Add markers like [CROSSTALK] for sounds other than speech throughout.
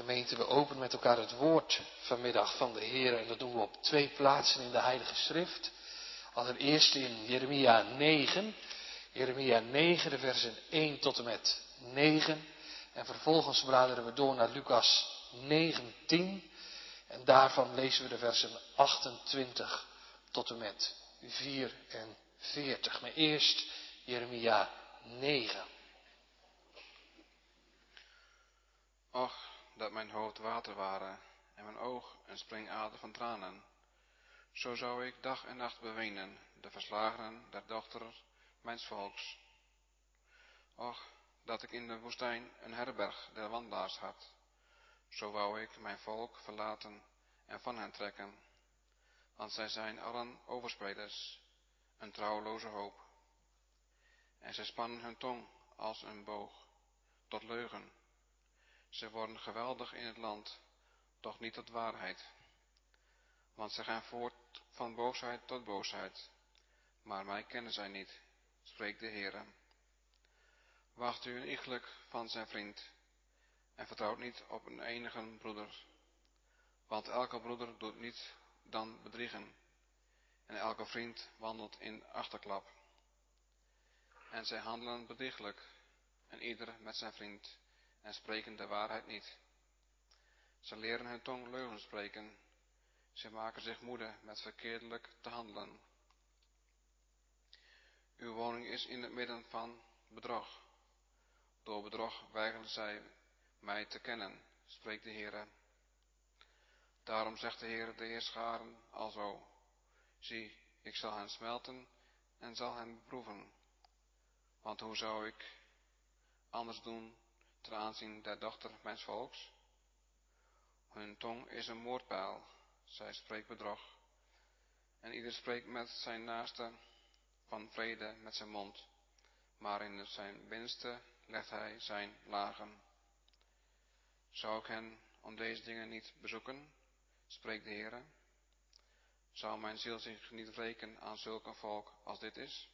Gemeente, we openen met elkaar het woord vanmiddag van de Heer en dat doen we op twee plaatsen in de Heilige Schrift. Allereerst in Jeremia 9, Jeremia 9, de versen 1 tot en met 9. En vervolgens bladeren we door naar Lucas 19 en daarvan lezen we de versen 28 tot en met 44. Maar eerst Jeremia 9. Och, dat mijn hoofd water waren en mijn oog een springader van tranen. Zo zou ik dag en nacht bewenen de verslagenen der dochter mijns volks. Och, dat ik in de woestijn een herberg der wandelaars had. Zo wou ik mijn volk verlaten en van hen trekken. Want zij zijn allen overspelers, een trouweloze hoop. En zij spannen hun tong als een boog, tot leugen. Ze worden geweldig in het land, doch niet tot waarheid. Want zij gaan voort van boosheid tot boosheid. Maar mij kennen zij niet, spreekt de Heere. Wacht u een iegelijk van zijn vriend en vertrouwt niet op een enige broeder. Want elke broeder doet niet dan bedriegen en elke vriend wandelt in achterklap. En zij handelen bedrieglijk en ieder met zijn vriend en spreken de waarheid niet. Ze leren hun tong leugen spreken. Ze maken zich moede met verkeerdelijk te handelen. Uw woning is in het midden van bedrog. Door bedrog weigeren zij mij te kennen, spreekt de Heer. Daarom zegt de Heer de Heerscharen alzo. Zie, ik zal hen smelten en zal hen beproeven. Want hoe zou ik anders doen ten aanzien der dochter mijns volks? Hun tong is een moordpijl, zij spreekt bedrog. En ieder spreekt met zijn naaste van vrede met zijn mond, maar in zijn binnenste legt hij zijn lagen. Zou ik hen om deze dingen niet bezoeken, spreekt de Heer? Zou mijn ziel zich niet wreken aan zulk een volk als dit is?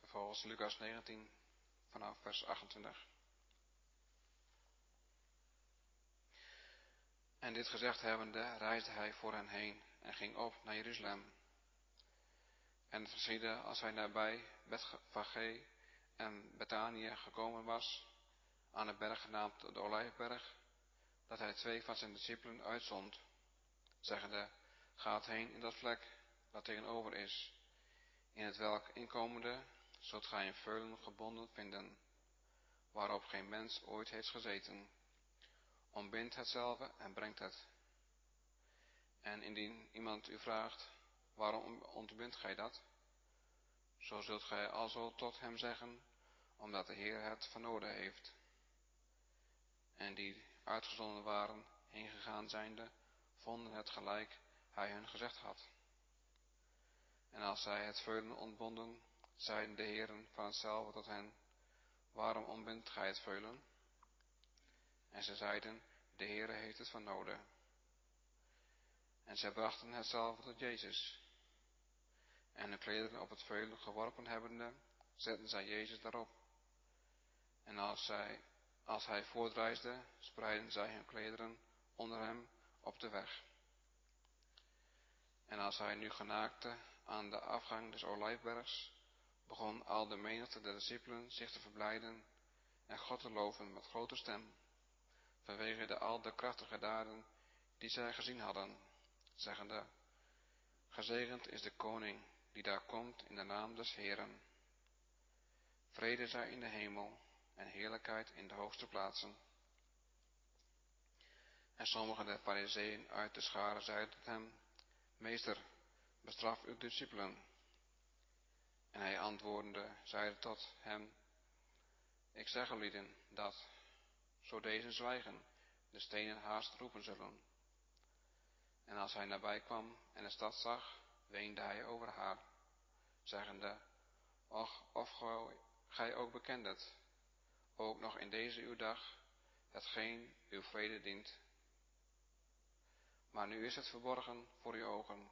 Vervolgens Lucas 19 vanaf vers 28. En dit gezegd hebbende reisde hij voor hen heen en ging op naar Jeruzalem. En het geschiedde als hij nabij Bethfage en Betanië gekomen was, aan de berg genaamd de Olijfberg, dat hij twee van zijn discipelen uitzond, zeggende, gaat heen in dat vlek dat tegenover is, in het welk inkomende zult gij een veulen gebonden vinden, waarop geen mens ooit heeft gezeten. Ontbindt hetzelfde en brengt het. En indien iemand u vraagt, waarom ontbindt gij dat? Zo zult gij alzo tot hem zeggen, omdat de Heer het vernoden heeft. En die uitgezonden waren, heen gegaan zijnde, vonden het gelijk hij hun gezegd had. En als zij het veulen ontbonden, zeiden de heren van hetzelfde tot hen, waarom ontbindt gij het veulen? En ze zeiden, de Heere heeft het van noden. En zij brachten hetzelfde tot Jezus. En hun klederen op het veulen geworpen hebbende, zetten zij Jezus daarop. En als, als hij voortreisde, spreidden zij hun klederen onder hem op de weg. En als hij nu genaakte aan de afgang des Olijfbergs, begon al de menigte der discipelen zich te verblijden en God te loven met grote stem, vanwege de al de krachtige daden die zij gezien hadden, zeggende, gezegend is de koning die daar komt in de naam des Heeren. Vrede zij in de hemel en heerlijkheid in de hoogste plaatsen. En sommige der fariseeën uit de scharen zeiden tot hem, Meester, bestraf uw discipelen. En hij antwoordende zeide tot hem, ik zeg lieden dat, zo deze zwijgen, de stenen haast roepen zullen. En als hij nabij kwam en de stad zag, weende hij over haar, zeggende, Och, of gij ook bekendet, ook nog in deze uw dag, hetgeen uw vrede dient. Maar nu is het verborgen voor uw ogen,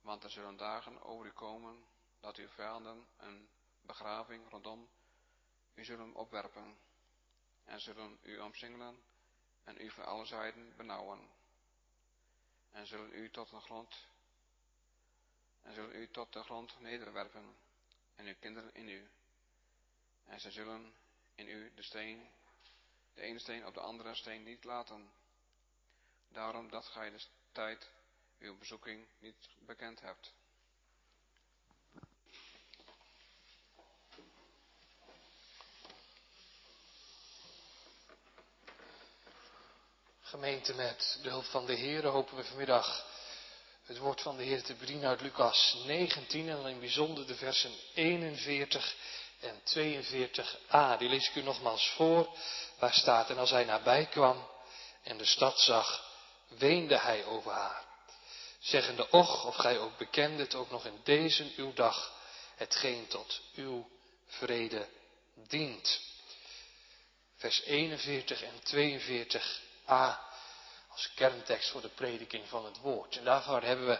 want er zullen dagen over u komen, dat uw vijanden een begraving rondom u zullen opwerpen, en zullen u omsingelen en u van alle zijden benauwen. En zullen u tot de grond en zullen u tot de grond nederwerpen en uw kinderen in u. En zij zullen in u de steen, de ene steen op de andere steen niet laten. Daarom dat gij de tijd uw bezoeking niet bekend hebt. Gemeente, met de hulp van de Heer hopen we vanmiddag het woord van de Heer te bedienen uit Lucas 19 en in bijzonder de versen 41 en 42a. Die lees ik u nogmaals voor, waar staat, en als hij nabij kwam en de stad zag, weende hij over haar. Zeggende, och, of gij ook bekendet, ook nog in deze uw dag, hetgeen tot uw vrede dient. Vers 41 en 42a als kerntekst voor de prediking van het woord. En daarvoor hebben we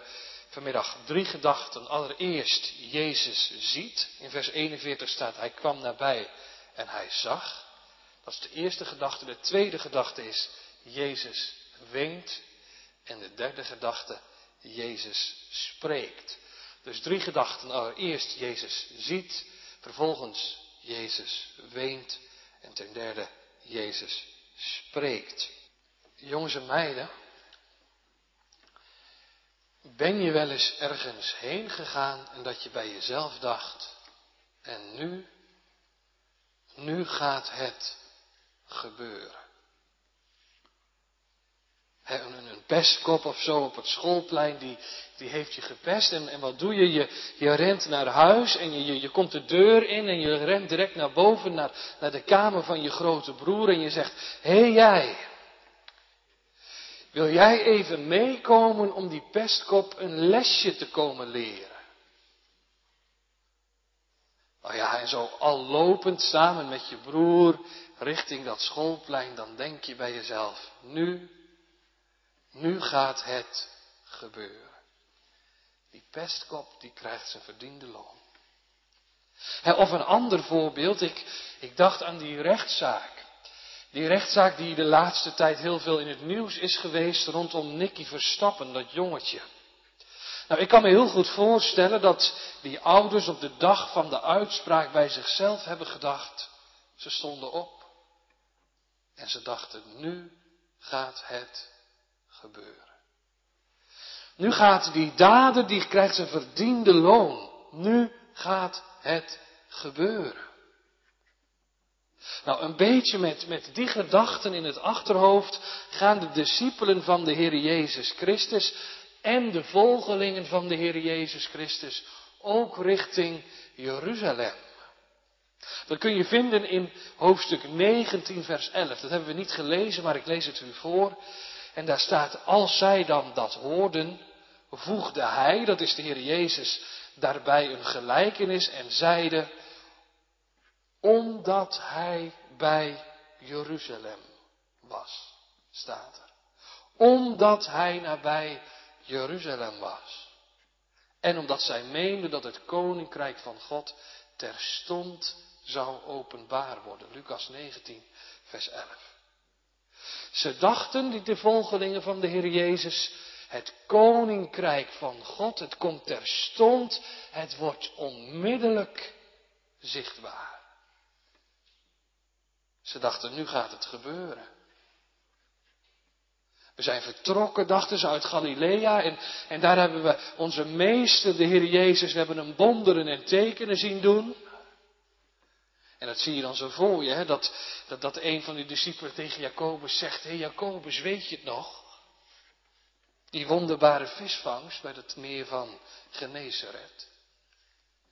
vanmiddag drie gedachten. Allereerst, Jezus ziet. In vers 41 staat, hij kwam nabij en hij zag. Dat is de eerste gedachte. De tweede gedachte is, Jezus weent. En de derde gedachte, Jezus spreekt. Dus drie gedachten. Allereerst, Jezus ziet. Vervolgens, Jezus weent. En ten derde, Jezus spreekt. Jongens en meiden, ben je wel eens ergens heen gegaan en dat je bij jezelf dacht, en nu, nu gaat het gebeuren. een, een pestkop of zo op het schoolplein, die, die heeft je gepest. En, en wat doe je? je? Je rent naar huis en je, je, je komt de deur in en je rent direct naar boven, naar, naar de kamer van je grote broer. En je zegt, hé hey, jij, wil jij even meekomen om die pestkop een lesje te komen leren? Nou ja, en zo al lopend samen met je broer richting dat schoolplein, dan denk je bij jezelf, nu, nu gaat het gebeuren. Die pestkop, die krijgt zijn verdiende loon. Of een ander voorbeeld, ik, ik dacht aan die rechtszaak die rechtszaak die de laatste tijd heel veel in het nieuws is geweest rondom Nicky Verstappen, dat jongetje. Nou, ik kan me heel goed voorstellen dat die ouders op de dag van de uitspraak bij zichzelf hebben gedacht. Ze stonden op en ze dachten, nu gaat het gebeuren. Nu gaat die dader, die krijgt zijn verdiende loon. Nu gaat het gebeuren. Nou, een beetje met, met die gedachten in het achterhoofd gaan de discipelen van de Heer Jezus Christus en de volgelingen van de Heer Jezus Christus ook richting Jeruzalem. Dat kun je vinden in hoofdstuk 19, vers 11. Dat hebben we niet gelezen, maar ik lees het u voor. En daar staat, als zij dan dat hoorden, voegde hij, dat is de Heer Jezus, daarbij een gelijkenis en zeide, omdat hij bij Jeruzalem was, staat er. Omdat hij nabij Jeruzalem was. En omdat zij meenden dat het koninkrijk van God terstond zou openbaar worden. Lucas 19, vers 11. Ze dachten, die de volgelingen van de Heer Jezus, het koninkrijk van God, het komt terstond, het wordt onmiddellijk zichtbaar. Ze dachten, nu gaat het gebeuren. We zijn vertrokken, dachten ze, uit Galilea. En, en daar hebben we onze meester, de Heer Jezus, we hebben hem wonderen en tekenen zien doen. En dat zie je dan zo voor je, hè, dat, dat, een van die discipelen tegen Jacobus zegt, hé Jacobus, weet je het nog? Die wonderbare visvangst bij het meer van Genezeret.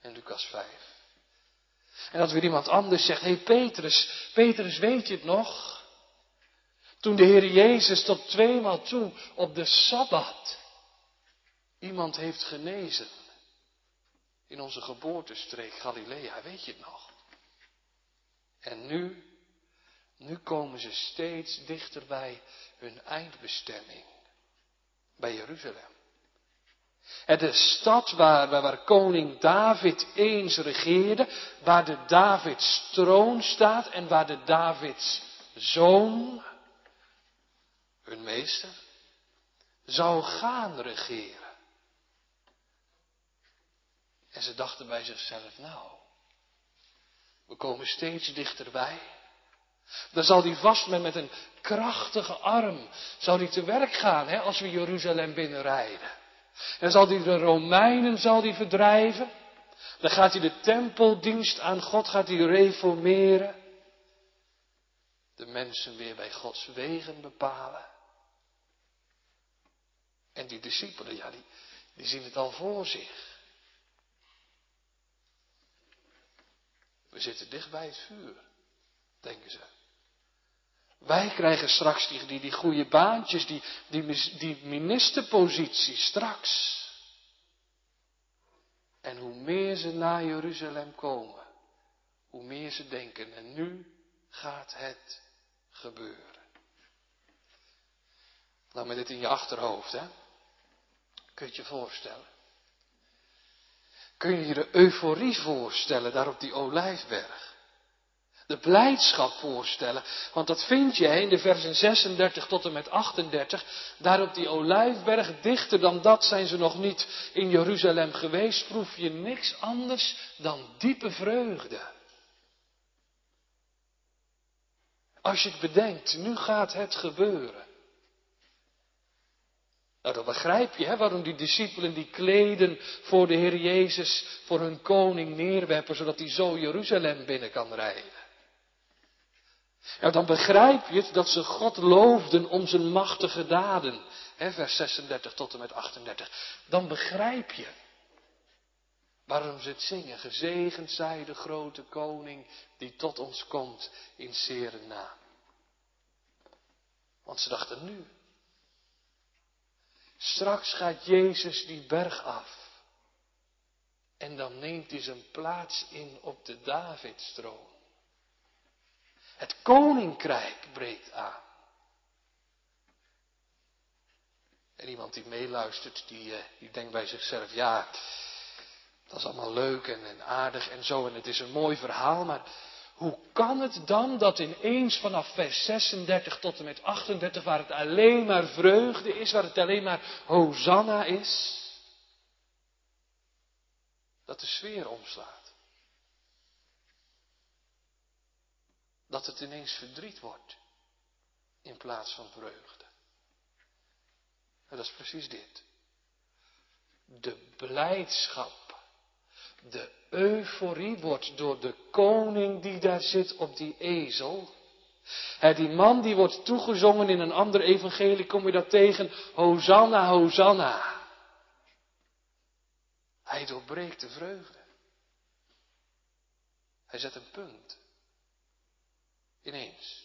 In Lucas 5. En dat weer iemand anders zegt, hé hey Petrus, Petrus weet je het nog? Toen de Heer Jezus tot tweemaal toe op de Sabbat iemand heeft genezen. In onze geboortestreek Galilea, weet je het nog? En nu, nu komen ze steeds dichter bij hun eindbestemming. Bij Jeruzalem. De stad waar, waar, koning David eens regeerde, waar de Davids troon staat en waar de Davids zoon, hun meester, zou gaan regeren. En ze dachten bij zichzelf, nou, we komen steeds dichterbij. Dan zal die vast met, met een krachtige arm, zal die te werk gaan hè, als we Jeruzalem binnenrijden. En zal die de Romeinen zal die verdrijven. Dan gaat hij de tempeldienst aan God gaat hij reformeren. De mensen weer bij Gods wegen bepalen. En die discipelen, ja, die, die zien het al voor zich. We zitten dicht bij het vuur, denken ze. Wij krijgen straks die, die, goede baantjes, die, die, die ministerpositie straks. En hoe meer ze naar Jeruzalem komen, hoe meer ze denken, en nu gaat het gebeuren. Nou, met dit in je achterhoofd, hè? Kun je het je voorstellen? Kun je je de euforie voorstellen daar op die olijfberg? De blijdschap voorstellen, want dat vind je in de versen 36 tot en met 38. Daar op die olijfberg, dichter dan dat zijn ze nog niet in Jeruzalem geweest, proef je niks anders dan diepe vreugde. Als je het bedenkt, nu gaat het gebeuren. Nou, dan begrijp je hè, waarom die discipelen die kleden voor de Heer Jezus, voor hun koning neerwerpen, zodat hij zo Jeruzalem binnen kan rijden. Nou, dan begrijp je dat ze God loofden om zijn machtige daden. Hè, vers 36 tot en met 38. Dan begrijp je waarom ze het zingen. Gezegend zij de grote koning die tot ons komt in Serena. Want ze dachten nu, Straks gaat Jezus die berg af. En dan neemt hij zijn plaats in op de Davidstroon. Het koninkrijk breekt aan. En iemand die meeluistert, die, eh, die denkt bij zichzelf, ja, dat is allemaal leuk en, en aardig en zo en het is een mooi verhaal, maar hoe kan het dan dat ineens vanaf vers 36 tot en met 38, waar het alleen maar vreugde is, waar het alleen maar Hosanna is, dat de sfeer omslaat? Dat het ineens verdriet wordt in plaats van vreugde. En dat is precies dit. De blijdschap de euforie wordt door de koning die daar zit op die ezel. die man die wordt toegezongen in een ander evangelie, kom je dat tegen. Hosanna, Hosanna. Hij doorbreekt de vreugde. Hij zet een punt. Ineens.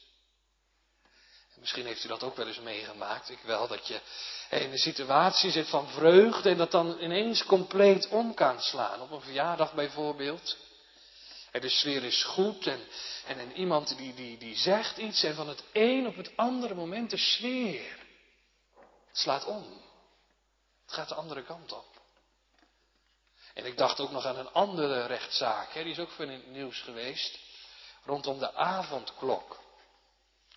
Misschien heeft u dat ook wel eens meegemaakt. Ik wel, dat je in een situatie zit van vreugde en dat dan ineens compleet om kan slaan. Op een verjaardag bijvoorbeeld. En de sfeer is goed en, en, en iemand die, die, die zegt iets en van het een op het andere moment de sfeer slaat om. Het gaat de andere kant op. En ik dacht ook nog aan een andere rechtszaak, hè, die is ook veel in het nieuws geweest, rondom de avondklok.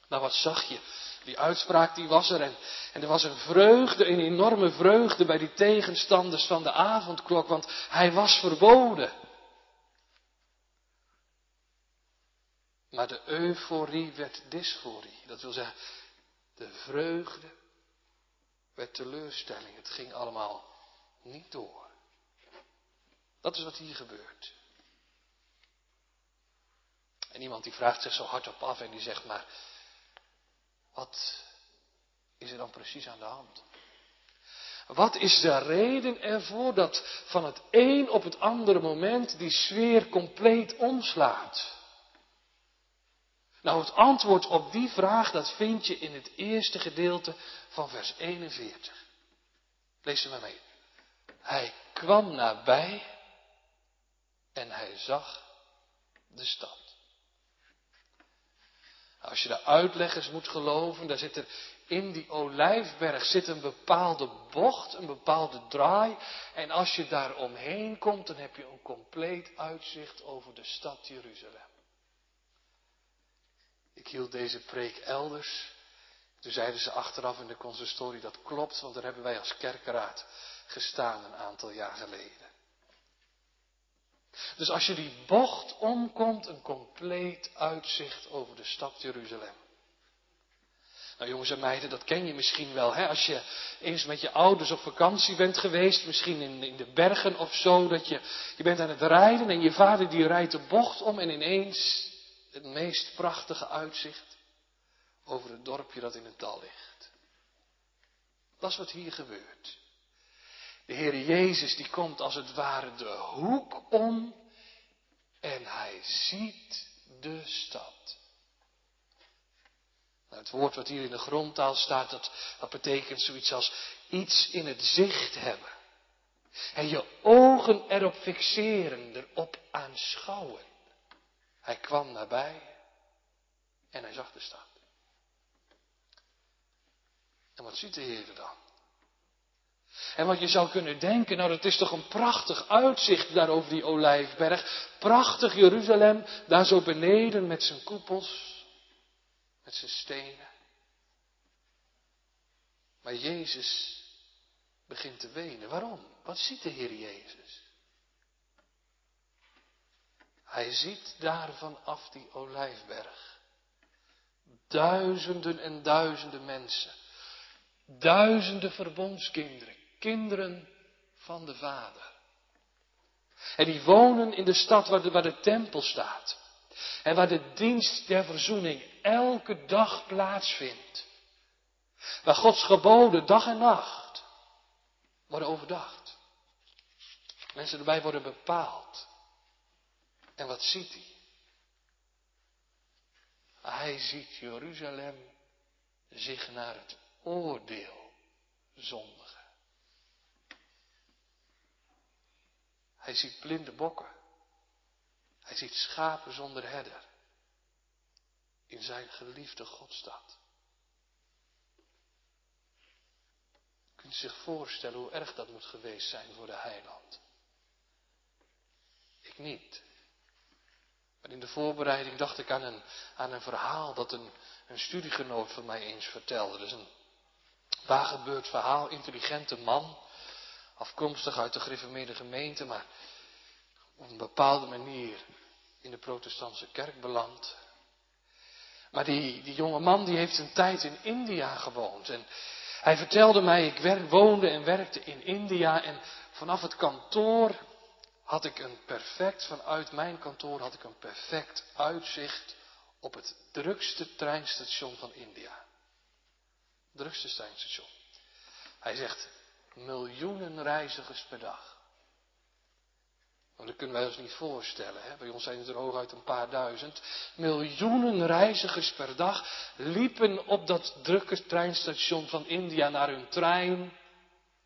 Nou, wat zag je? Die uitspraak die was er en, en er was een vreugde, een enorme vreugde bij die tegenstanders van de avondklok, want hij was verboden. Maar de euforie werd dysforie. Dat wil zeggen, de vreugde werd teleurstelling. Het ging allemaal niet door. Dat is wat hier gebeurt. En iemand die vraagt zich zo hardop af en die zegt maar, wat is er dan precies aan de hand? Wat is de reden ervoor dat van het een op het andere moment die sfeer compleet omslaat? Nou, het antwoord op die vraag, dat vind je in het eerste gedeelte van vers 41. Lees er maar mee. Hij kwam nabij en hij zag de stad. Als je de uitleggers moet geloven, daar zit er in die olijfberg zit een bepaalde bocht, een bepaalde draai. En als je daar omheen komt, dan heb je een compleet uitzicht over de stad Jeruzalem. Ik hield deze preek elders. Toen zeiden ze achteraf in de consistorie, dat klopt, want daar hebben wij als kerkeraad gestaan een aantal jaar geleden. Dus als je die bocht omkomt, een compleet uitzicht over de stad Jeruzalem. Nou jongens en meiden, dat ken je misschien wel. Hè? Als je eens met je ouders op vakantie bent geweest, misschien in, in de bergen of zo, dat je, je bent aan het rijden en je vader die rijdt de bocht om en ineens het meest prachtige uitzicht over het dorpje dat in het dal ligt. Dat is wat hier gebeurt. De Heer Jezus die komt als het ware de hoek om en hij ziet de stad. Nou, het woord wat hier in de grondtaal staat, dat, dat betekent zoiets als iets in het zicht hebben. En je ogen erop fixeren, erop aanschouwen. Hij kwam nabij en hij zag de stad. En wat ziet de Heer dan? En wat je zou kunnen denken, nou dat is toch een prachtig uitzicht daar over die olijfberg. Prachtig Jeruzalem, daar zo beneden met zijn koepels, met zijn stenen. Maar Jezus begint te wenen. Waarom? Wat ziet de Heer Jezus? Hij ziet daar vanaf die olijfberg duizenden en duizenden mensen. Duizenden verbondskinderen kinderen van de Vader. En die wonen in de stad waar de, tempel staat. En waar de dienst der verzoening elke dag plaatsvindt. Waar Gods geboden dag en nacht worden overdacht. Mensen erbij worden bepaald. En wat ziet hij? Hij ziet Jeruzalem zich naar het oordeel zondigen. Hij ziet blinde bokken. Hij ziet schapen zonder herder. In zijn geliefde Godstad. Kunt u zich voorstellen hoe erg dat moet geweest zijn voor de heiland? Ik niet. Maar in de voorbereiding dacht ik aan een, aan een verhaal dat een, een studiegenoot van mij eens vertelde. Dus een waargebeurd verhaal, intelligente man afkomstig uit de gereformeerde gemeente, maar op een bepaalde manier in de protestantse kerk beland. Maar die, die jonge man die heeft een tijd in India gewoond. En hij vertelde mij, ik woonde en werkte in India en vanaf het kantoor had ik een perfect, vanuit mijn kantoor had ik een perfect uitzicht op het drukste treinstation van India. Drukste treinstation. Hij zegt, miljoenen reizigers per dag. Maar dat kunnen wij ons niet voorstellen. Hè? Bij ons zijn het er hooguit een paar duizend. Miljoenen reizigers per dag liepen op dat drukke treinstation van India naar hun trein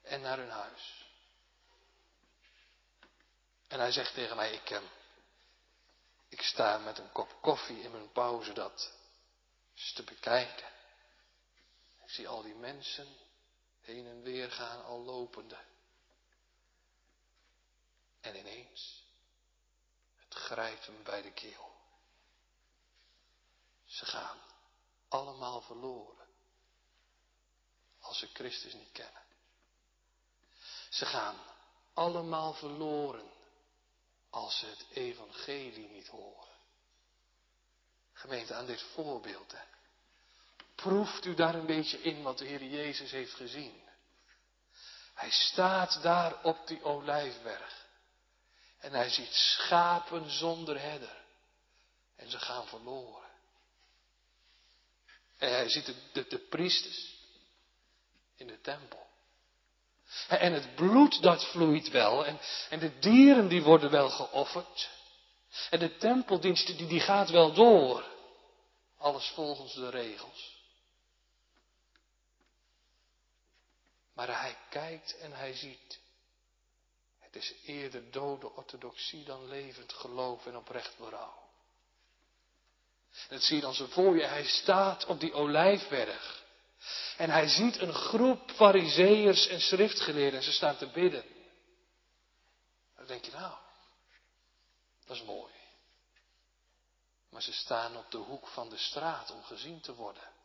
en naar hun huis. En hij zegt tegen mij, ik, ik sta met een kop koffie in mijn pauze dat eens te bekijken. Ik zie al die mensen heen en weer gaan al lopende. En ineens, het grijpt hem bij de keel. Ze gaan allemaal verloren als ze Christus niet kennen. Ze gaan allemaal verloren als ze het evangelie niet horen. Gemeente, aan dit voorbeeld, hè. Proeft u daar een beetje in wat de Heer Jezus heeft gezien. Hij staat daar op die olijfberg. En hij ziet schapen zonder herder. En ze gaan verloren. En hij ziet de, de, priesters in de tempel. En het bloed dat vloeit wel. En, en de dieren die worden wel geofferd. En de tempeldienst die, die gaat wel door. Alles volgens de regels. Maar hij kijkt en hij ziet. Het is eerder dode orthodoxie dan levend geloof en oprecht berouw. Dat zie je dan zo voor je. Hij staat op die olijfberg. En hij ziet een groep fariseërs en schriftgeleerden. En ze staan te bidden. Dan denk je nou, dat is mooi. maar ze staan op de hoek van de straat om gezien te worden.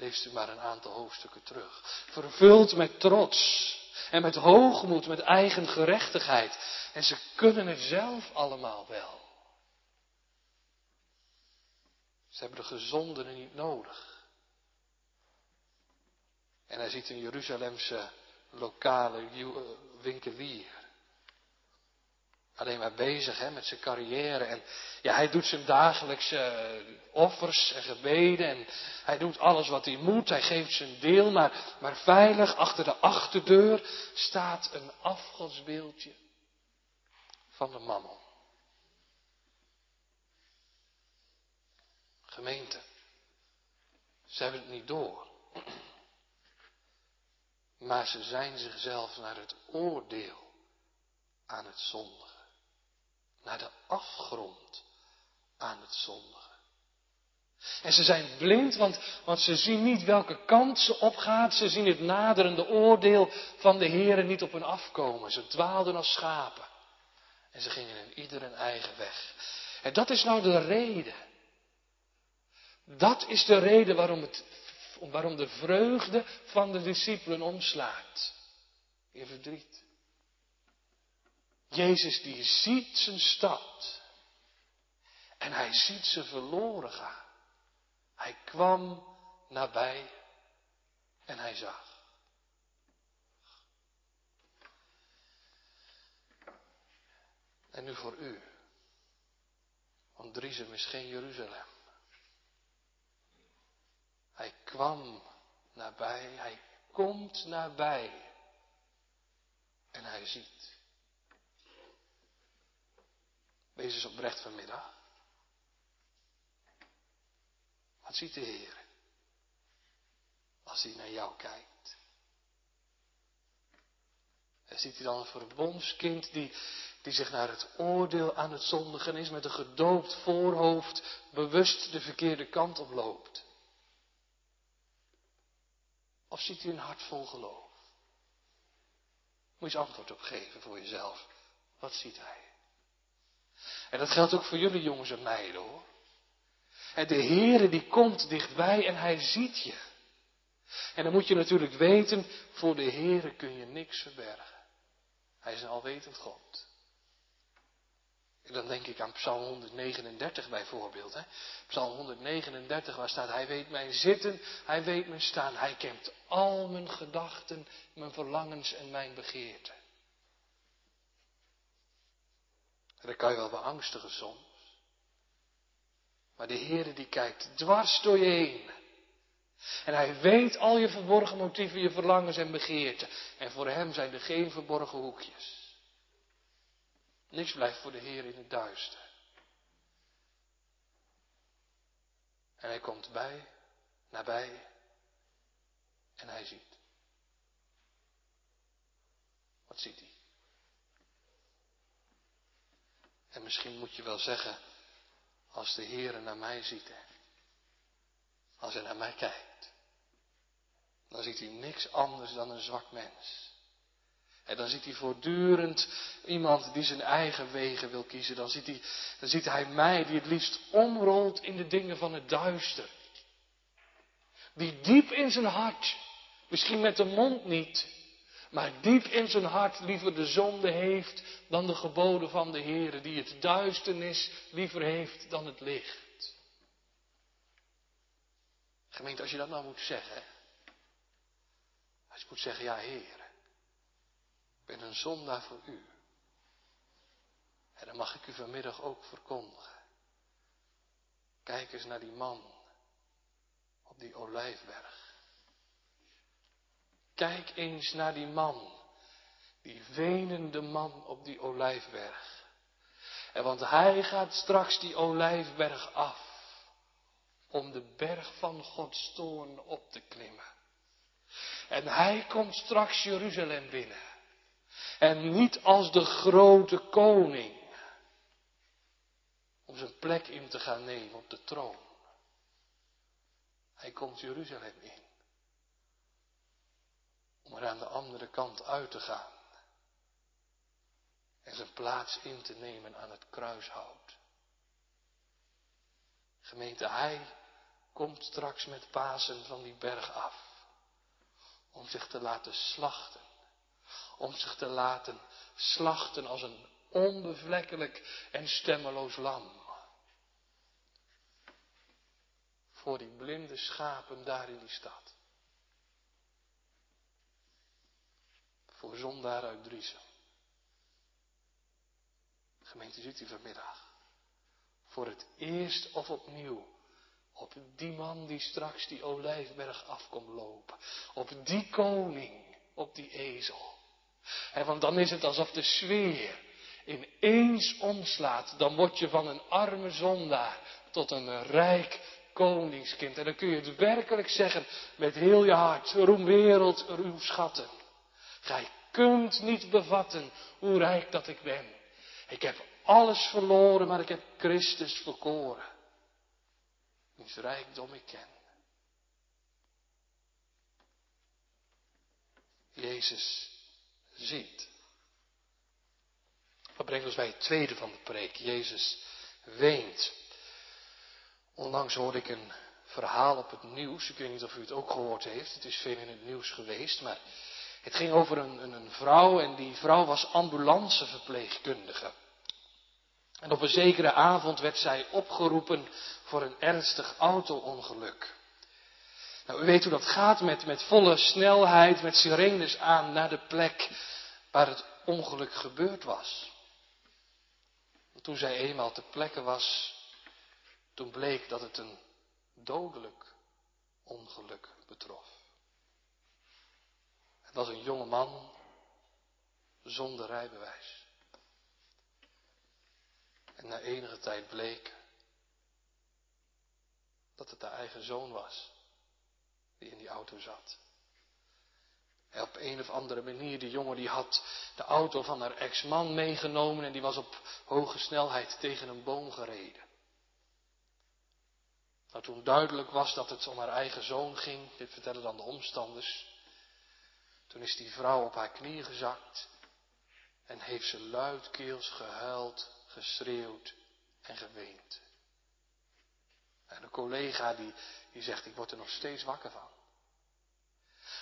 Leest u maar een aantal hoofdstukken terug. Vervuld met trots en met hoogmoed, met eigen gerechtigheid. En ze kunnen het zelf allemaal wel. Ze hebben de gezondenen niet nodig. En hij ziet een Jeruzalemse lokale winkelier alleen maar bezig hè, met zijn carrière. En ja, hij doet zijn dagelijkse eh, offers en gebeden. En hij doet alles wat hij moet. Hij geeft zijn deel. Maar, maar veilig achter de achterdeur staat een afgodsbeeldje van de mammon. Gemeente, ze hebben het niet door. Maar ze zijn zichzelf naar het oordeel aan het zondigen naar de afgrond aan het zondigen. En ze zijn blind, want, want ze zien niet welke kant ze opgaat. Ze zien het naderende oordeel van de Heeren niet op hun afkomen. Ze dwaalden als schapen. En ze gingen in ieder een eigen weg. En dat is nou de reden. Dat is de reden waarom, het, waarom de vreugde van de discipelen omslaat. In verdriet. Jezus die ziet zijn stad. En hij ziet ze verloren gaan. Hij kwam nabij en hij zag. En nu voor u. Want Driesem is geen Jeruzalem. Hij kwam nabij, hij komt nabij. En hij ziet. Wees eens oprecht vanmiddag. Wat ziet de Heer als hij naar jou kijkt? En ziet hij dan een verbondskind die, die zich naar het oordeel aan het zondigen is, met een gedoopt voorhoofd, bewust de verkeerde kant op loopt? Of ziet hij een hart vol geloof? Moet je eens antwoord op geven voor jezelf. Wat ziet hij? En dat geldt ook voor jullie jongens en meiden hoor. En de Heere die komt dichtbij en hij ziet je. En dan moet je natuurlijk weten, voor de Heere kun je niks verbergen. Hij is een alwetend God. En dan denk ik aan Psalm 139 bijvoorbeeld. Hè? Psalm 139 waar staat, hij weet mijn zitten, hij weet mijn staan. Hij kent al mijn gedachten, mijn verlangens en mijn begeerten. En dat kan je wel beangstigen soms. Maar de Heere die kijkt dwars door je heen. En hij weet al je verborgen motieven, je verlangens en begeerten. En voor hem zijn er geen verborgen hoekjes. Niks blijft voor de Heer in het duister. En hij komt bij, nabij. En hij ziet. Wat ziet hij? En misschien moet je wel zeggen, als de Heer naar mij ziet, hè, als hij naar mij kijkt, dan ziet hij niks anders dan een zwak mens. En dan ziet hij voortdurend iemand die zijn eigen wegen wil kiezen. Dan ziet, hij, dan ziet hij mij die het liefst omrolt in de dingen van het duister. Die diep in zijn hart, misschien met de mond niet, maar diep in zijn hart liever de zonde heeft dan de geboden van de Heer, die het duisternis liever heeft dan het licht. Gemeente, als je dat nou moet zeggen, als je moet zeggen, ja Heer, ik ben een zondaar voor u. En dan mag ik u vanmiddag ook verkondigen. Kijk eens naar die man op die olijfberg. Kijk eens naar die man, die wenende man op die olijfberg. En want hij gaat straks die olijfberg af, om de berg van Gods toorn op te klimmen. En hij komt straks Jeruzalem binnen. En niet als de grote koning, om zijn plek in te gaan nemen op de troon. Hij komt Jeruzalem in om aan de andere kant uit te gaan en zijn plaats in te nemen aan het kruishout. Gemeente, hij komt straks met Pasen van die berg af. Om zich te laten slachten. Om zich te laten slachten als een onbevlekkelijk en stemmeloos lam. Voor die blinde schapen daar in die stad. Voor zondaar uit Driesem. Gemeente, ziet u vanmiddag. Voor het eerst of opnieuw. Op die man die straks die olijfberg afkomt lopen. Op die koning, op die ezel. En want dan is het alsof de sfeer ineens omslaat. Dan word je van een arme zondaar tot een rijk koningskind. En dan kun je het werkelijk zeggen met heel je hart. Roem wereld, uw schatten. Gij kunt niet bevatten hoe rijk dat ik ben. Ik heb alles verloren, maar ik heb Christus verkoren. Wiens rijkdom ik ken. Jezus ziet. Dat brengt ons bij het tweede van de preek. Jezus weent. Onlangs hoorde ik een verhaal op het nieuws. Ik weet niet of u het ook gehoord heeft. Het is veel in het nieuws geweest. Maar het ging over een, een, een vrouw en die vrouw was ambulanceverpleegkundige. En op een zekere avond werd zij opgeroepen voor een ernstig auto-ongeluk. Nou, u weet hoe dat gaat met, met volle snelheid, met sirenes aan naar de plek waar het ongeluk gebeurd was. En toen zij eenmaal te plekke was, toen bleek dat het een dodelijk ongeluk betrof. Het was een jonge man zonder rijbewijs. En na enige tijd bleek dat het de eigen zoon was die in die auto zat. En op een of andere manier, die jongen die had de auto van haar ex-man meegenomen en die was op hoge snelheid tegen een boom gereden. Nou, toen duidelijk was dat het om haar eigen zoon ging, dit vertellen dan de omstanders, toen is die vrouw op haar knieën gezakt en heeft ze luidkeels gehuild, geschreeuwd en geweend. En een collega die, die zegt, ik word er nog steeds wakker van.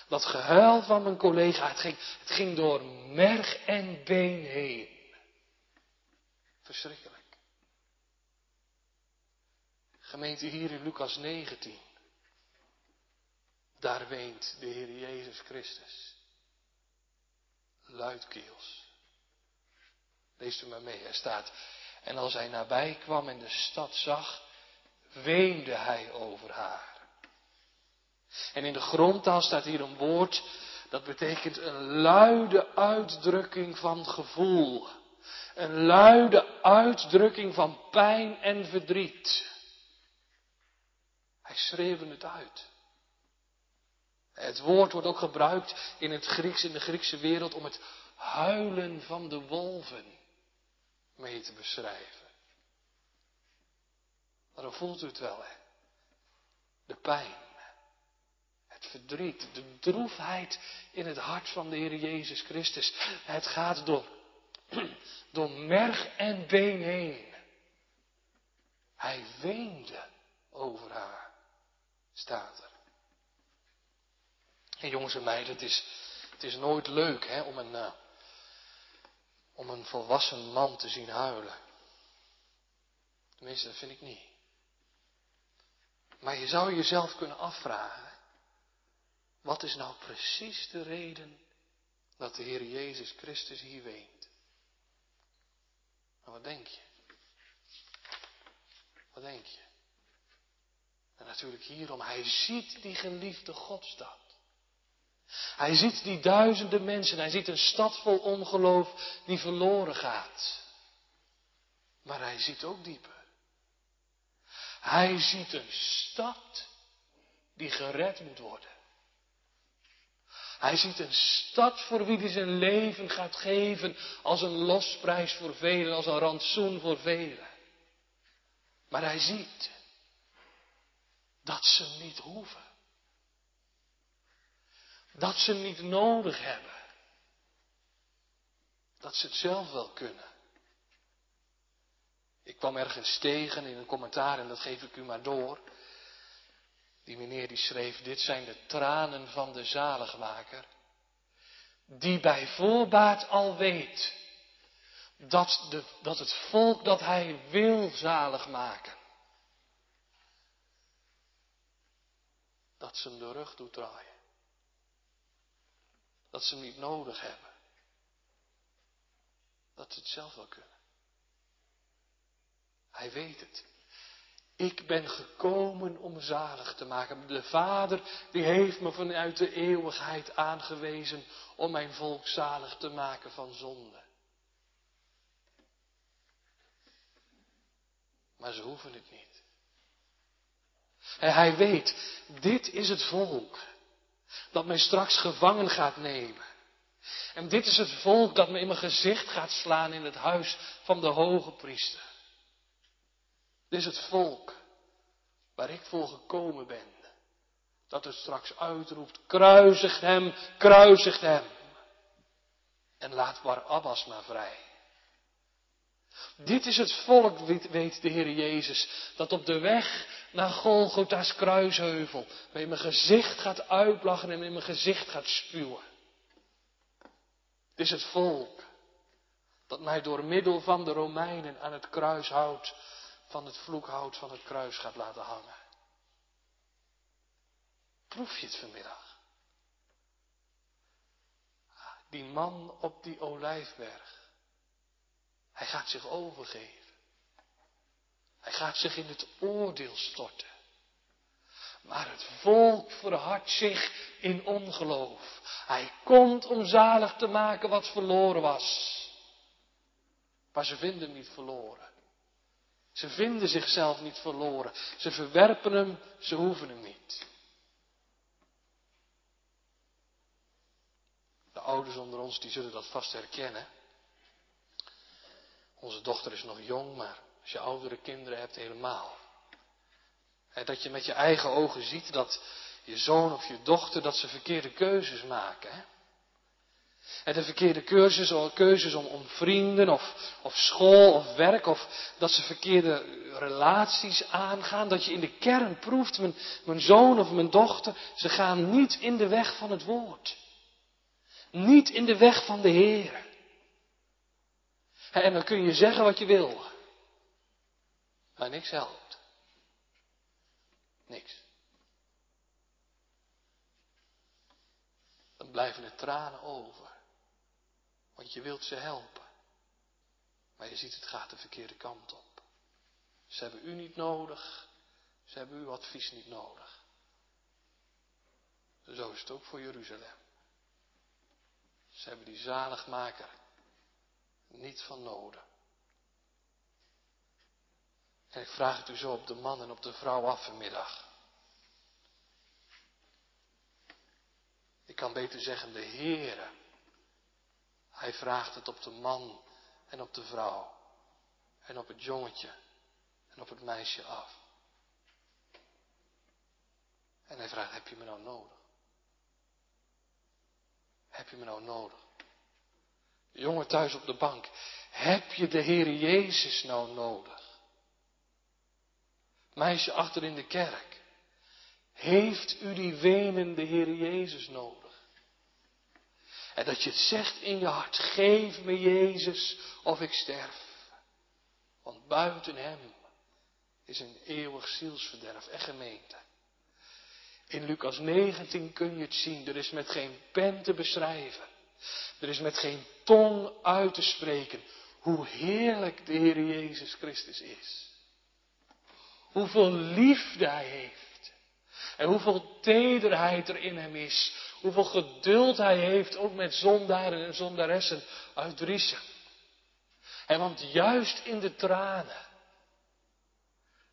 Dat gehuil van mijn collega, het ging, het ging door merg en been heen. Verschrikkelijk. Gemeente hier in Lucas 19. Daar weent de Heer Jezus Christus. Luidkeels. Lees u maar mee, er staat. En als hij nabij kwam en de stad zag, weende hij over haar. En in de grondtaal staat hier een woord, dat betekent een luide uitdrukking van gevoel. Een luide uitdrukking van pijn en verdriet. Hij schreeuwde het uit. Het woord wordt ook gebruikt in het Grieks, in de Griekse wereld, om het huilen van de wolven mee te beschrijven. Maar dan voelt u het wel, hè? De pijn, het verdriet, de droefheid in het hart van de Heer Jezus Christus. Het gaat door, [CLEARS THROAT] door merg en been heen. Hij weende over haar, staat er. En jongens en meiden, het is, het is nooit leuk hè, om, een, uh, om een volwassen man te zien huilen. Tenminste, dat vind ik niet. Maar je zou jezelf kunnen afvragen, wat is nou precies de reden dat de Heer Jezus Christus hier weent? Nou, wat denk je? Wat denk je? En natuurlijk hierom, hij ziet die geliefde Godstad. Hij ziet die duizenden mensen, hij ziet een stad vol ongeloof die verloren gaat. Maar hij ziet ook dieper. Hij ziet een stad die gered moet worden. Hij ziet een stad voor wie hij zijn leven gaat geven als een losprijs voor velen, als een rantsoen voor velen. Maar hij ziet dat ze niet hoeven. Dat ze niet nodig hebben. Dat ze het zelf wel kunnen. Ik kwam ergens tegen in een commentaar en dat geef ik u maar door. Die meneer die schreef, dit zijn de tranen van de zaligmaker, die bij voorbaat al weet dat, de, dat het volk dat hij wil zalig maken, dat ze hem de rug toedraaien. Dat ze hem niet nodig hebben. Dat ze het zelf wel kunnen. Hij weet het. Ik ben gekomen om zalig te maken. De Vader die heeft me vanuit de eeuwigheid aangewezen om mijn volk zalig te maken van zonde. Maar ze hoeven het niet. En hij weet, dit is het volk dat mij straks gevangen gaat nemen. En dit is het volk dat me in mijn gezicht gaat slaan in het huis van de hoge priester. Dit is het volk waar ik voor gekomen ben. Dat het straks uitroept, kruisig hem, kruisig hem. En laat Barabbas maar vrij. Dit is het volk, weet de Heer Jezus, dat op de weg naar Golgotha's kruisheuvel me in mijn gezicht gaat uitlachen en in mijn gezicht gaat spuwen. Het is het volk dat mij door middel van de Romeinen aan het kruis houdt van het vloekhout van het kruis gaat laten hangen. Proef je het vanmiddag? Die man op die olijfberg. Hij gaat zich overgeven. Hij gaat zich in het oordeel storten. Maar het volk verhardt zich in ongeloof. Hij komt om zalig te maken wat verloren was. Maar ze vinden hem niet verloren. Ze vinden zichzelf niet verloren. Ze verwerpen hem, ze hoeven hem niet. De ouders onder ons die zullen dat vast herkennen. Onze dochter is nog jong, maar als je oudere kinderen hebt helemaal. dat je met je eigen ogen ziet dat je zoon of je dochter dat ze verkeerde keuzes maken. Hè? En de verkeerde keuzes, keuzes om, om vrienden of, of school of werk of dat ze verkeerde relaties aangaan. Dat je in de kern proeft, mijn, mijn zoon of mijn dochter, ze gaan niet in de weg van het woord. Niet in de weg van de Heer. En dan kun je zeggen wat je wil. Maar niks helpt. Niks. Dan blijven er tranen over. Want je wilt ze helpen. Maar je ziet het gaat de verkeerde kant op. Ze hebben u niet nodig. Ze hebben uw advies niet nodig. Zo is het ook voor Jeruzalem. Ze hebben die zaligmaker niet van nodig. En ik vraag het u zo op de man en op de vrouw af vanmiddag. Ik kan beter zeggen de Heere hij vraagt het op de man en op de vrouw. En op het jongetje en op het meisje af. En hij vraagt, heb je me nou nodig? Heb je me nou nodig? Jongen thuis op de bank, heb je de Heer Jezus nou nodig? Meisje achter in de kerk, heeft u die wenende Heer Jezus nodig? En dat je het zegt in je hart, geef me Jezus of ik sterf. Want buiten Hem is een eeuwig zielsverderf en gemeente. In Lucas 19 kun je het zien, er is met geen pen te beschrijven. Er is met geen tong uit te spreken hoe heerlijk de Heer Jezus Christus is. Hoeveel liefde Hij heeft. En hoeveel tederheid er in Hem is Hoeveel geduld hij heeft, ook met zondaren en zondaressen uit Riesen. En want juist in de tranen,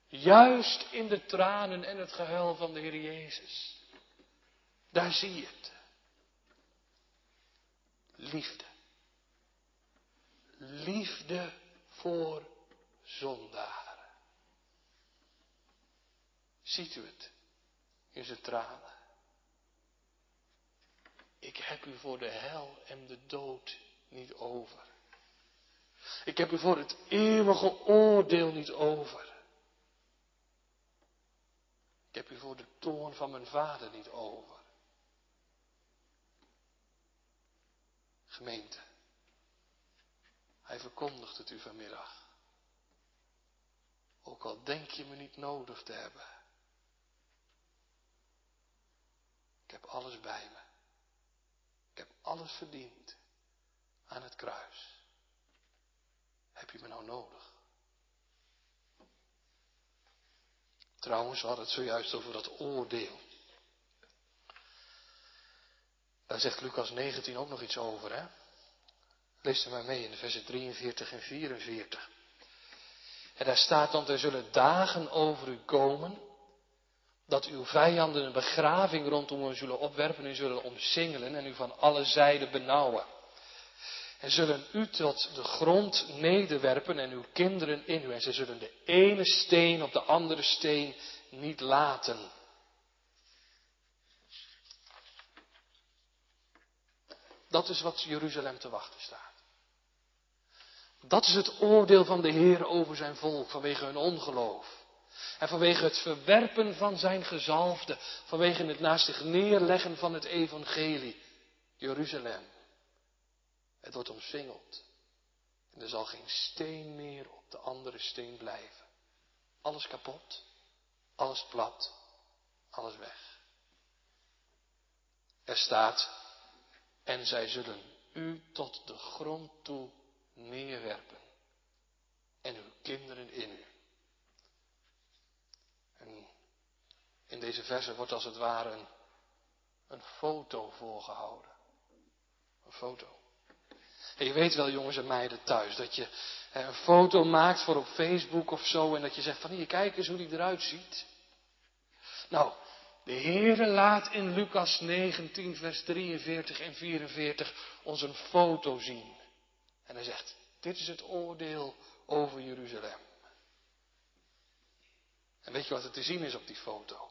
juist in de tranen en het gehuil van de Heer Jezus, daar zie je het. Liefde. Liefde voor zondaren. Ziet u het in zijn tranen? Ik heb u voor de hel en de dood niet over. Ik heb u voor het eeuwige oordeel niet over. Ik heb u voor de toorn van mijn vader niet over. Gemeente, hij verkondigt het u vanmiddag. Ook al denk je me niet nodig te hebben. Ik heb alles bij me. Ik heb alles verdiend aan het kruis. Heb je me nou nodig? Trouwens, we hadden het zojuist over dat oordeel. Daar zegt Lucas 19 ook nog iets over, hè? Lees er maar mee in de versen 43 en 44. En daar staat dan, er zullen dagen over u komen, dat uw vijanden een begraving rondom u zullen opwerpen en zullen omsingelen en u van alle zijden benauwen. En zullen u tot de grond nederwerpen en uw kinderen in u. En ze zullen de ene steen op de andere steen niet laten. Dat is wat Jeruzalem te wachten staat. Dat is het oordeel van de Heer over zijn volk vanwege hun ongeloof. En vanwege het verwerpen van zijn gezalfde, vanwege het naast zich neerleggen van het evangelie. Jeruzalem. Het wordt omsingeld. En er zal geen steen meer op de andere steen blijven. Alles kapot, alles plat, alles weg. Er staat, en zij zullen u tot de grond toe neerwerpen. En uw kinderen in u. En in deze verse wordt als het ware een, een foto voorgehouden. Een foto. En je weet wel, jongens en meiden thuis, dat je een foto maakt voor op Facebook of zo en dat je zegt van hier, kijk eens hoe die eruit ziet. Nou, de Heere laat in Lucas 19, vers 43 en 44 ons een foto zien. En hij zegt, dit is het oordeel over Jeruzalem. En weet je wat er te zien is op die foto?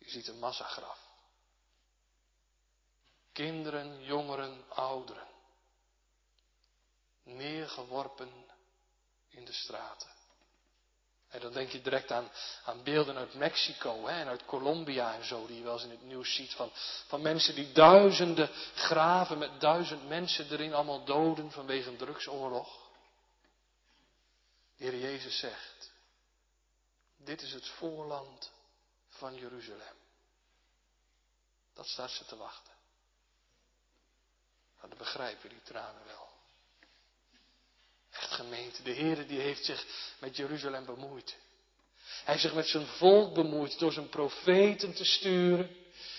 Je ziet een massagraf. Kinderen, jongeren, ouderen. Neergeworpen in de straten. En dan denk je direct aan, aan beelden uit Mexico hè, en uit Colombia en zo, die je wel eens in het nieuws ziet. Van, van mensen die duizenden graven met duizend mensen erin allemaal doden vanwege een drugsoorlog. De Heer Jezus zegt, dit is het voorland van Jeruzalem. Dat staat ze te wachten. Nou, dat begrijpen die tranen wel. Echt gemeente, de Heer die heeft zich met Jeruzalem bemoeid. Hij heeft zich met zijn volk bemoeid door zijn profeten te sturen.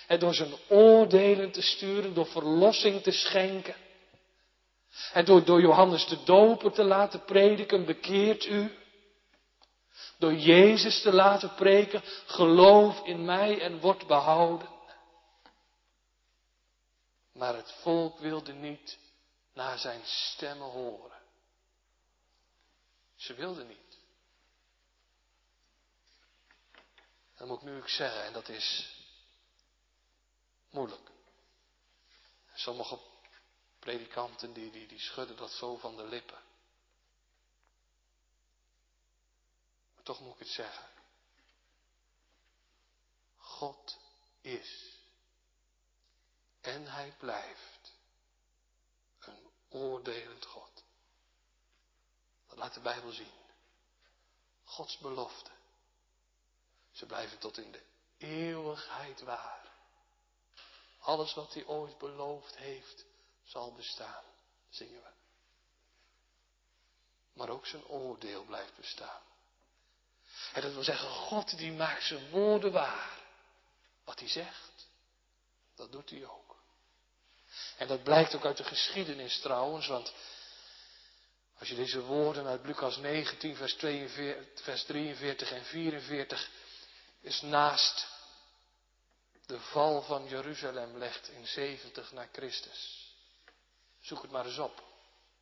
En door zijn oordelen te sturen, door verlossing te schenken. En door, door Johannes de Doper te laten prediken, bekeert u. Door Jezus te laten preken, geloof in mij en word behouden. Maar het volk wilde niet naar zijn stemmen horen. Ze wilden niet. Dat moet ik nu zeggen, en dat is moeilijk. Sommige predikanten die, die, die schudden dat zo van de lippen. Toch moet ik het zeggen. God is en hij blijft een oordelend God. Dat laat de Bijbel zien. Gods belofte. Ze blijven tot in de eeuwigheid waar. Alles wat hij ooit beloofd heeft, zal bestaan, zingen we. Maar ook zijn oordeel blijft bestaan. En dat wil zeggen, God die maakt zijn woorden waar. Wat hij zegt, dat doet hij ook. En dat blijkt ook uit de geschiedenis trouwens, want als je deze woorden uit Lucas 19, vers, 42, vers 43 en 44 is naast de val van Jeruzalem legt in 70 na Christus. Zoek het maar eens op,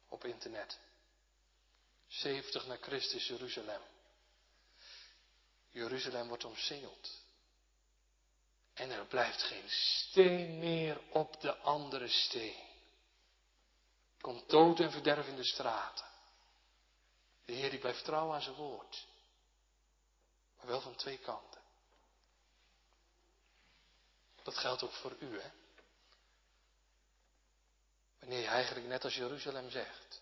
op internet. 70 na Christus Jeruzalem. Jeruzalem wordt omsingeld. En er blijft geen steen meer op de andere steen. Komt dood en verderf in de straten. De Heer die blijft trouw aan zijn woord. Maar wel van twee kanten. Dat geldt ook voor u, hè? Wanneer je eigenlijk net als Jeruzalem zegt.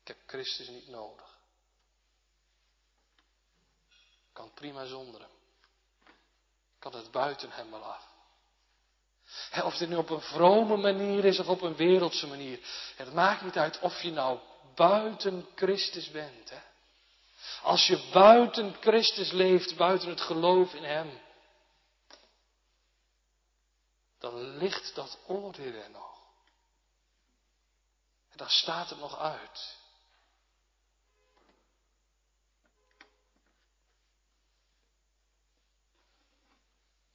Ik heb Christus niet nodig. Ik kan prima zonder hem. Ik kan het buiten hem wel af. of dit nu op een vrome manier is of op een wereldse manier. Het maakt niet uit of je nou buiten Christus bent. Hè? Als je buiten Christus leeft, buiten het geloof in Hem, dan ligt dat oordeel er nog. En dan staat het nog uit.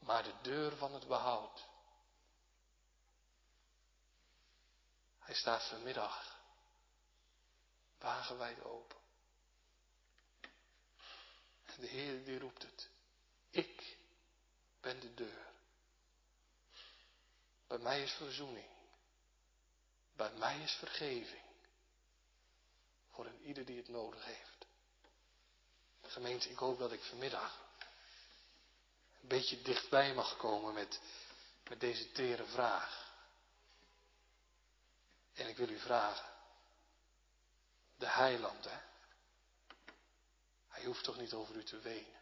Maar de deur van het behoud. Hij staat vanmiddag wagenwijd open. En de Heer die roept het. Ik ben de deur. Bij mij is verzoening. Bij mij is vergeving. Voor een ieder die het nodig heeft. Gemeente, ik hoop dat ik vanmiddag een beetje dichtbij mag komen met, met deze tere vraag. En ik wil u vragen. De heiland, hè? Hij hoeft toch niet over u te wenen?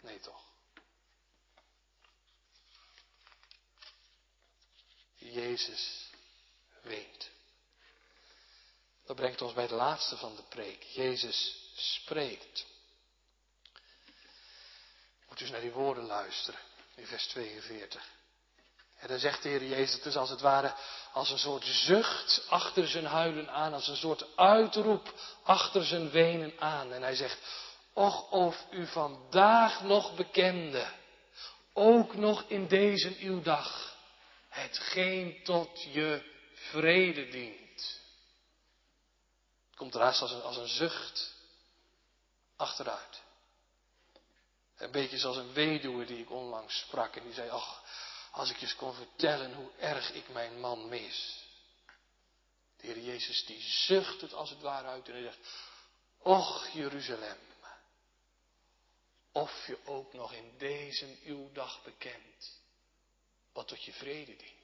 Nee toch? Jezus weent. Dat brengt ons bij de laatste van de preek. Jezus spreekt. Dus naar die woorden luisteren in vers 42. En dan zegt de Heer Jezus, is als het ware als een soort zucht achter zijn huilen aan, als een soort uitroep achter zijn wenen aan. En hij zegt, och of u vandaag nog bekende, ook nog in deze uw dag, hetgeen tot je vrede dient. Het komt eruit als een, als een zucht achteruit. Een beetje zoals een weduwe die ik onlangs sprak en die zei, ach, als ik je eens kon vertellen hoe erg ik mijn man mis. De Heer Jezus die zucht het als het ware uit en hij zegt, Och Jeruzalem, of je ook nog in deze uw dag bekent, wat tot je vrede dient.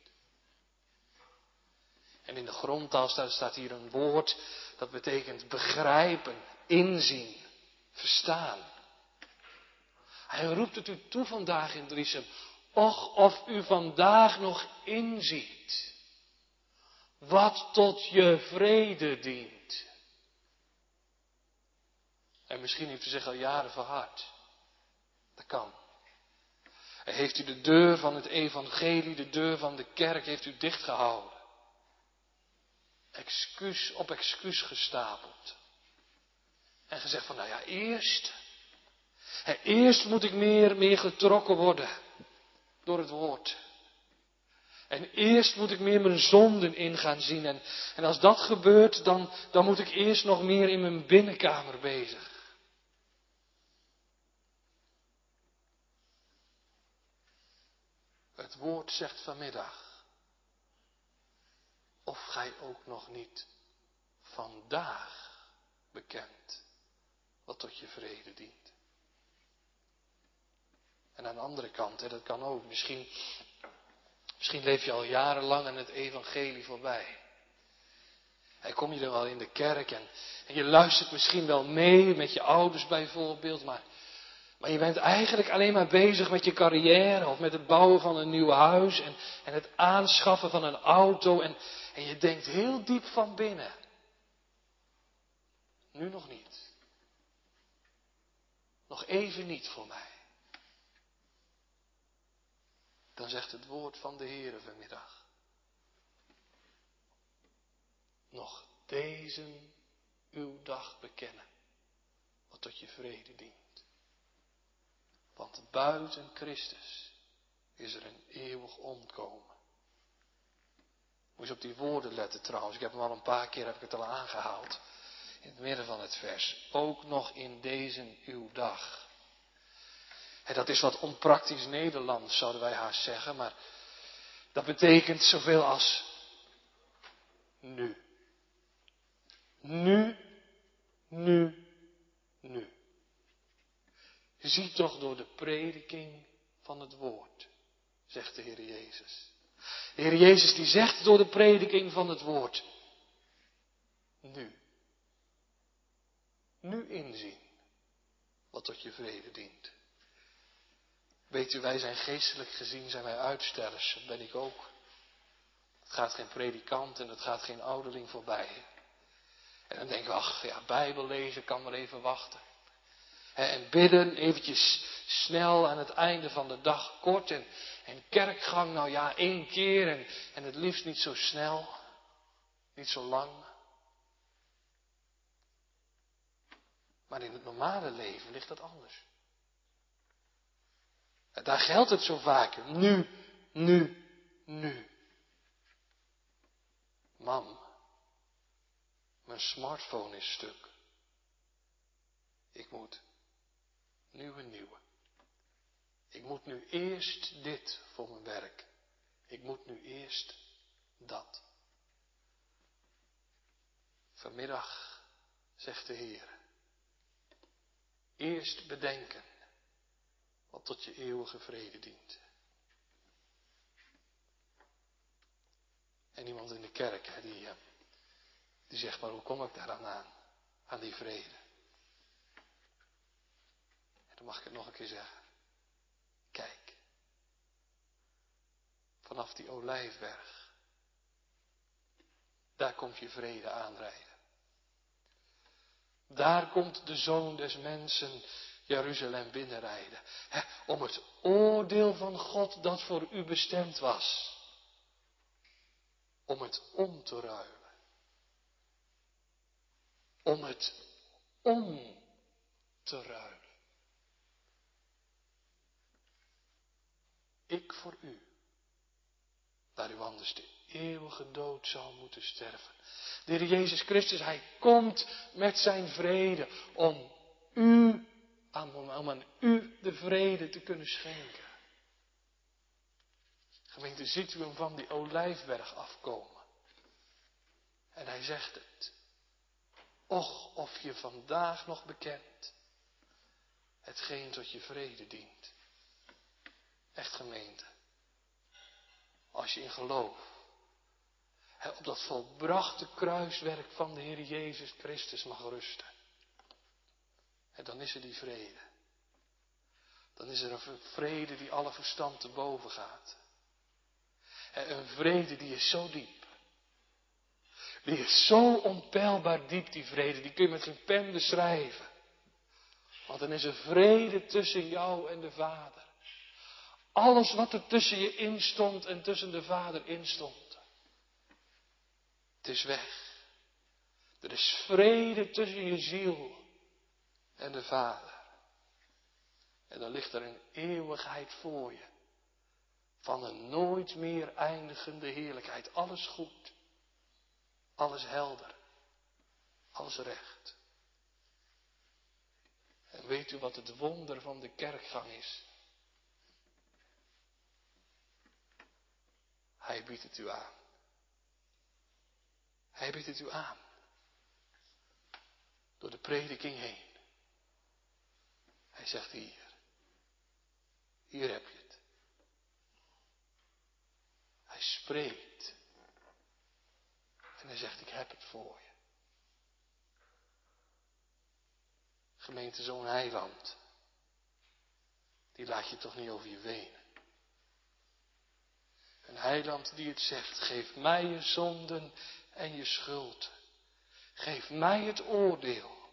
En in de grondtaal staat hier een woord dat betekent begrijpen, inzien, verstaan. Hij roept het u toe vandaag in Driesem. Och, of u vandaag nog inziet wat tot je vrede dient. En misschien heeft u zich al jaren verhard. Dat kan. En heeft u de deur van het evangelie, de deur van de kerk, heeft u dichtgehouden. Excuus op excuus gestapeld. En gezegd van, nou ja, eerst. Eerst moet ik meer, meer getrokken worden door het woord. En eerst moet ik meer mijn zonden in gaan zien. En, en als dat gebeurt, dan, dan moet ik eerst nog meer in mijn binnenkamer bezig. Het woord zegt vanmiddag, of gij ook nog niet vandaag bekend wat tot je vrede dient. En aan de andere kant, hè, dat kan ook. Misschien, misschien leef je al jarenlang aan het evangelie voorbij. En kom je dan wel in de kerk en, en je luistert misschien wel mee met je ouders bijvoorbeeld, maar, maar je bent eigenlijk alleen maar bezig met je carrière of met het bouwen van een nieuw huis en, en het aanschaffen van een auto en, en je denkt heel diep van binnen. Nu nog niet. Nog even niet voor mij. Dan zegt het woord van de Heere vanmiddag. Nog deze uw dag bekennen, wat tot je vrede dient. Want buiten Christus is er een eeuwig ontkomen. Moet je op die woorden letten trouwens. Ik heb hem al een paar keer heb ik het al aangehaald. In het midden van het vers. Ook nog in deze uw dag. En dat is wat onpraktisch Nederlands, zouden wij haast zeggen, maar dat betekent zoveel als nu. Nu, nu, nu. Zie toch door de prediking van het woord, zegt de Heer Jezus. De Heer Jezus die zegt door de prediking van het woord, nu. Nu inzien wat tot je vrede dient. Weet u, wij zijn geestelijk gezien, zijn wij uitstellers, dat ben ik ook. Het gaat geen predikant en het gaat geen ouderling voorbij. En dan denken we, ach ja, Bijbel lezen kan maar even wachten. En bidden, eventjes snel aan het einde van de dag, kort. En, en kerkgang, nou ja, één keer en, en het liefst niet zo snel, niet zo lang. Maar in het normale leven ligt dat anders. Daar geldt het zo vaak. Nu, nu, nu. Mam, mijn smartphone is stuk. Ik moet een nieuwe. Ik moet nu eerst dit voor mijn werk. Ik moet nu eerst dat. Vanmiddag zegt de Heer. Eerst bedenken wat tot je eeuwige vrede dient. En iemand in de kerk, die, eh, die zegt, maar hoe kom ik daar dan aan? Aan die vrede. En dan mag ik het nog een keer zeggen. Kijk. Vanaf die olijfberg. Daar komt je vrede aanrijden. Daar komt de zoon des mensen Jeruzalem binnenrijden. Om het oordeel van God dat voor u bestemd was. Om het om te ruilen. Om het om te ruilen. Ik voor u. Daar u anders de eeuwige dood zou moeten sterven. De Jezus Christus, Hij komt met zijn vrede om u om aan u de vrede te kunnen schenken. Gemeente, ziet u hem van die olijfberg afkomen. En hij zegt het. Och, of je vandaag nog bekent hetgeen tot je vrede dient. Echt gemeente. Als je in geloof op dat volbrachte kruiswerk van de Heer Jezus Christus mag rusten. En dan is er die vrede. Dan is er een vrede die alle verstand te boven gaat. En een vrede die is zo diep. Die is zo onpeilbaar diep, die vrede. Die kun je met geen pen beschrijven. Want dan is er vrede tussen jou en de Vader. Alles wat er tussen je instond en tussen de Vader instond. Het is weg. Er is vrede tussen je ziel en de Vader. En dan ligt er een eeuwigheid voor je. Van een nooit meer eindigende heerlijkheid. Alles goed. Alles helder. Alles recht. En weet u wat het wonder van de kerkgang is? Hij biedt het u aan. Hij biedt het u aan. Door de prediking heen. Hij zegt hier. Hier heb je het. Hij spreekt. En hij zegt, ik heb het voor je. Gemeente zo'n heiland. Die laat je toch niet over je wenen. Een heiland die het zegt, geef mij je zonden en je schuld. Geef mij het oordeel.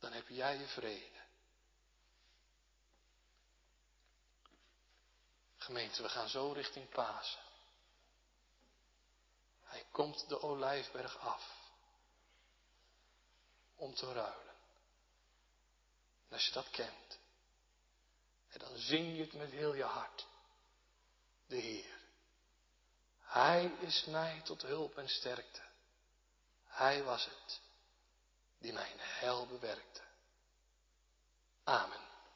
Dan heb jij je vrede. Gemeente, we gaan zo richting Pasen. Hij komt de olijfberg af. Om te ruilen. En als je dat kent. En dan zing je het met heel je hart. De Heer. Hij is mij tot hulp en sterkte. Hij was het die mijn heil bewerkte. Amen.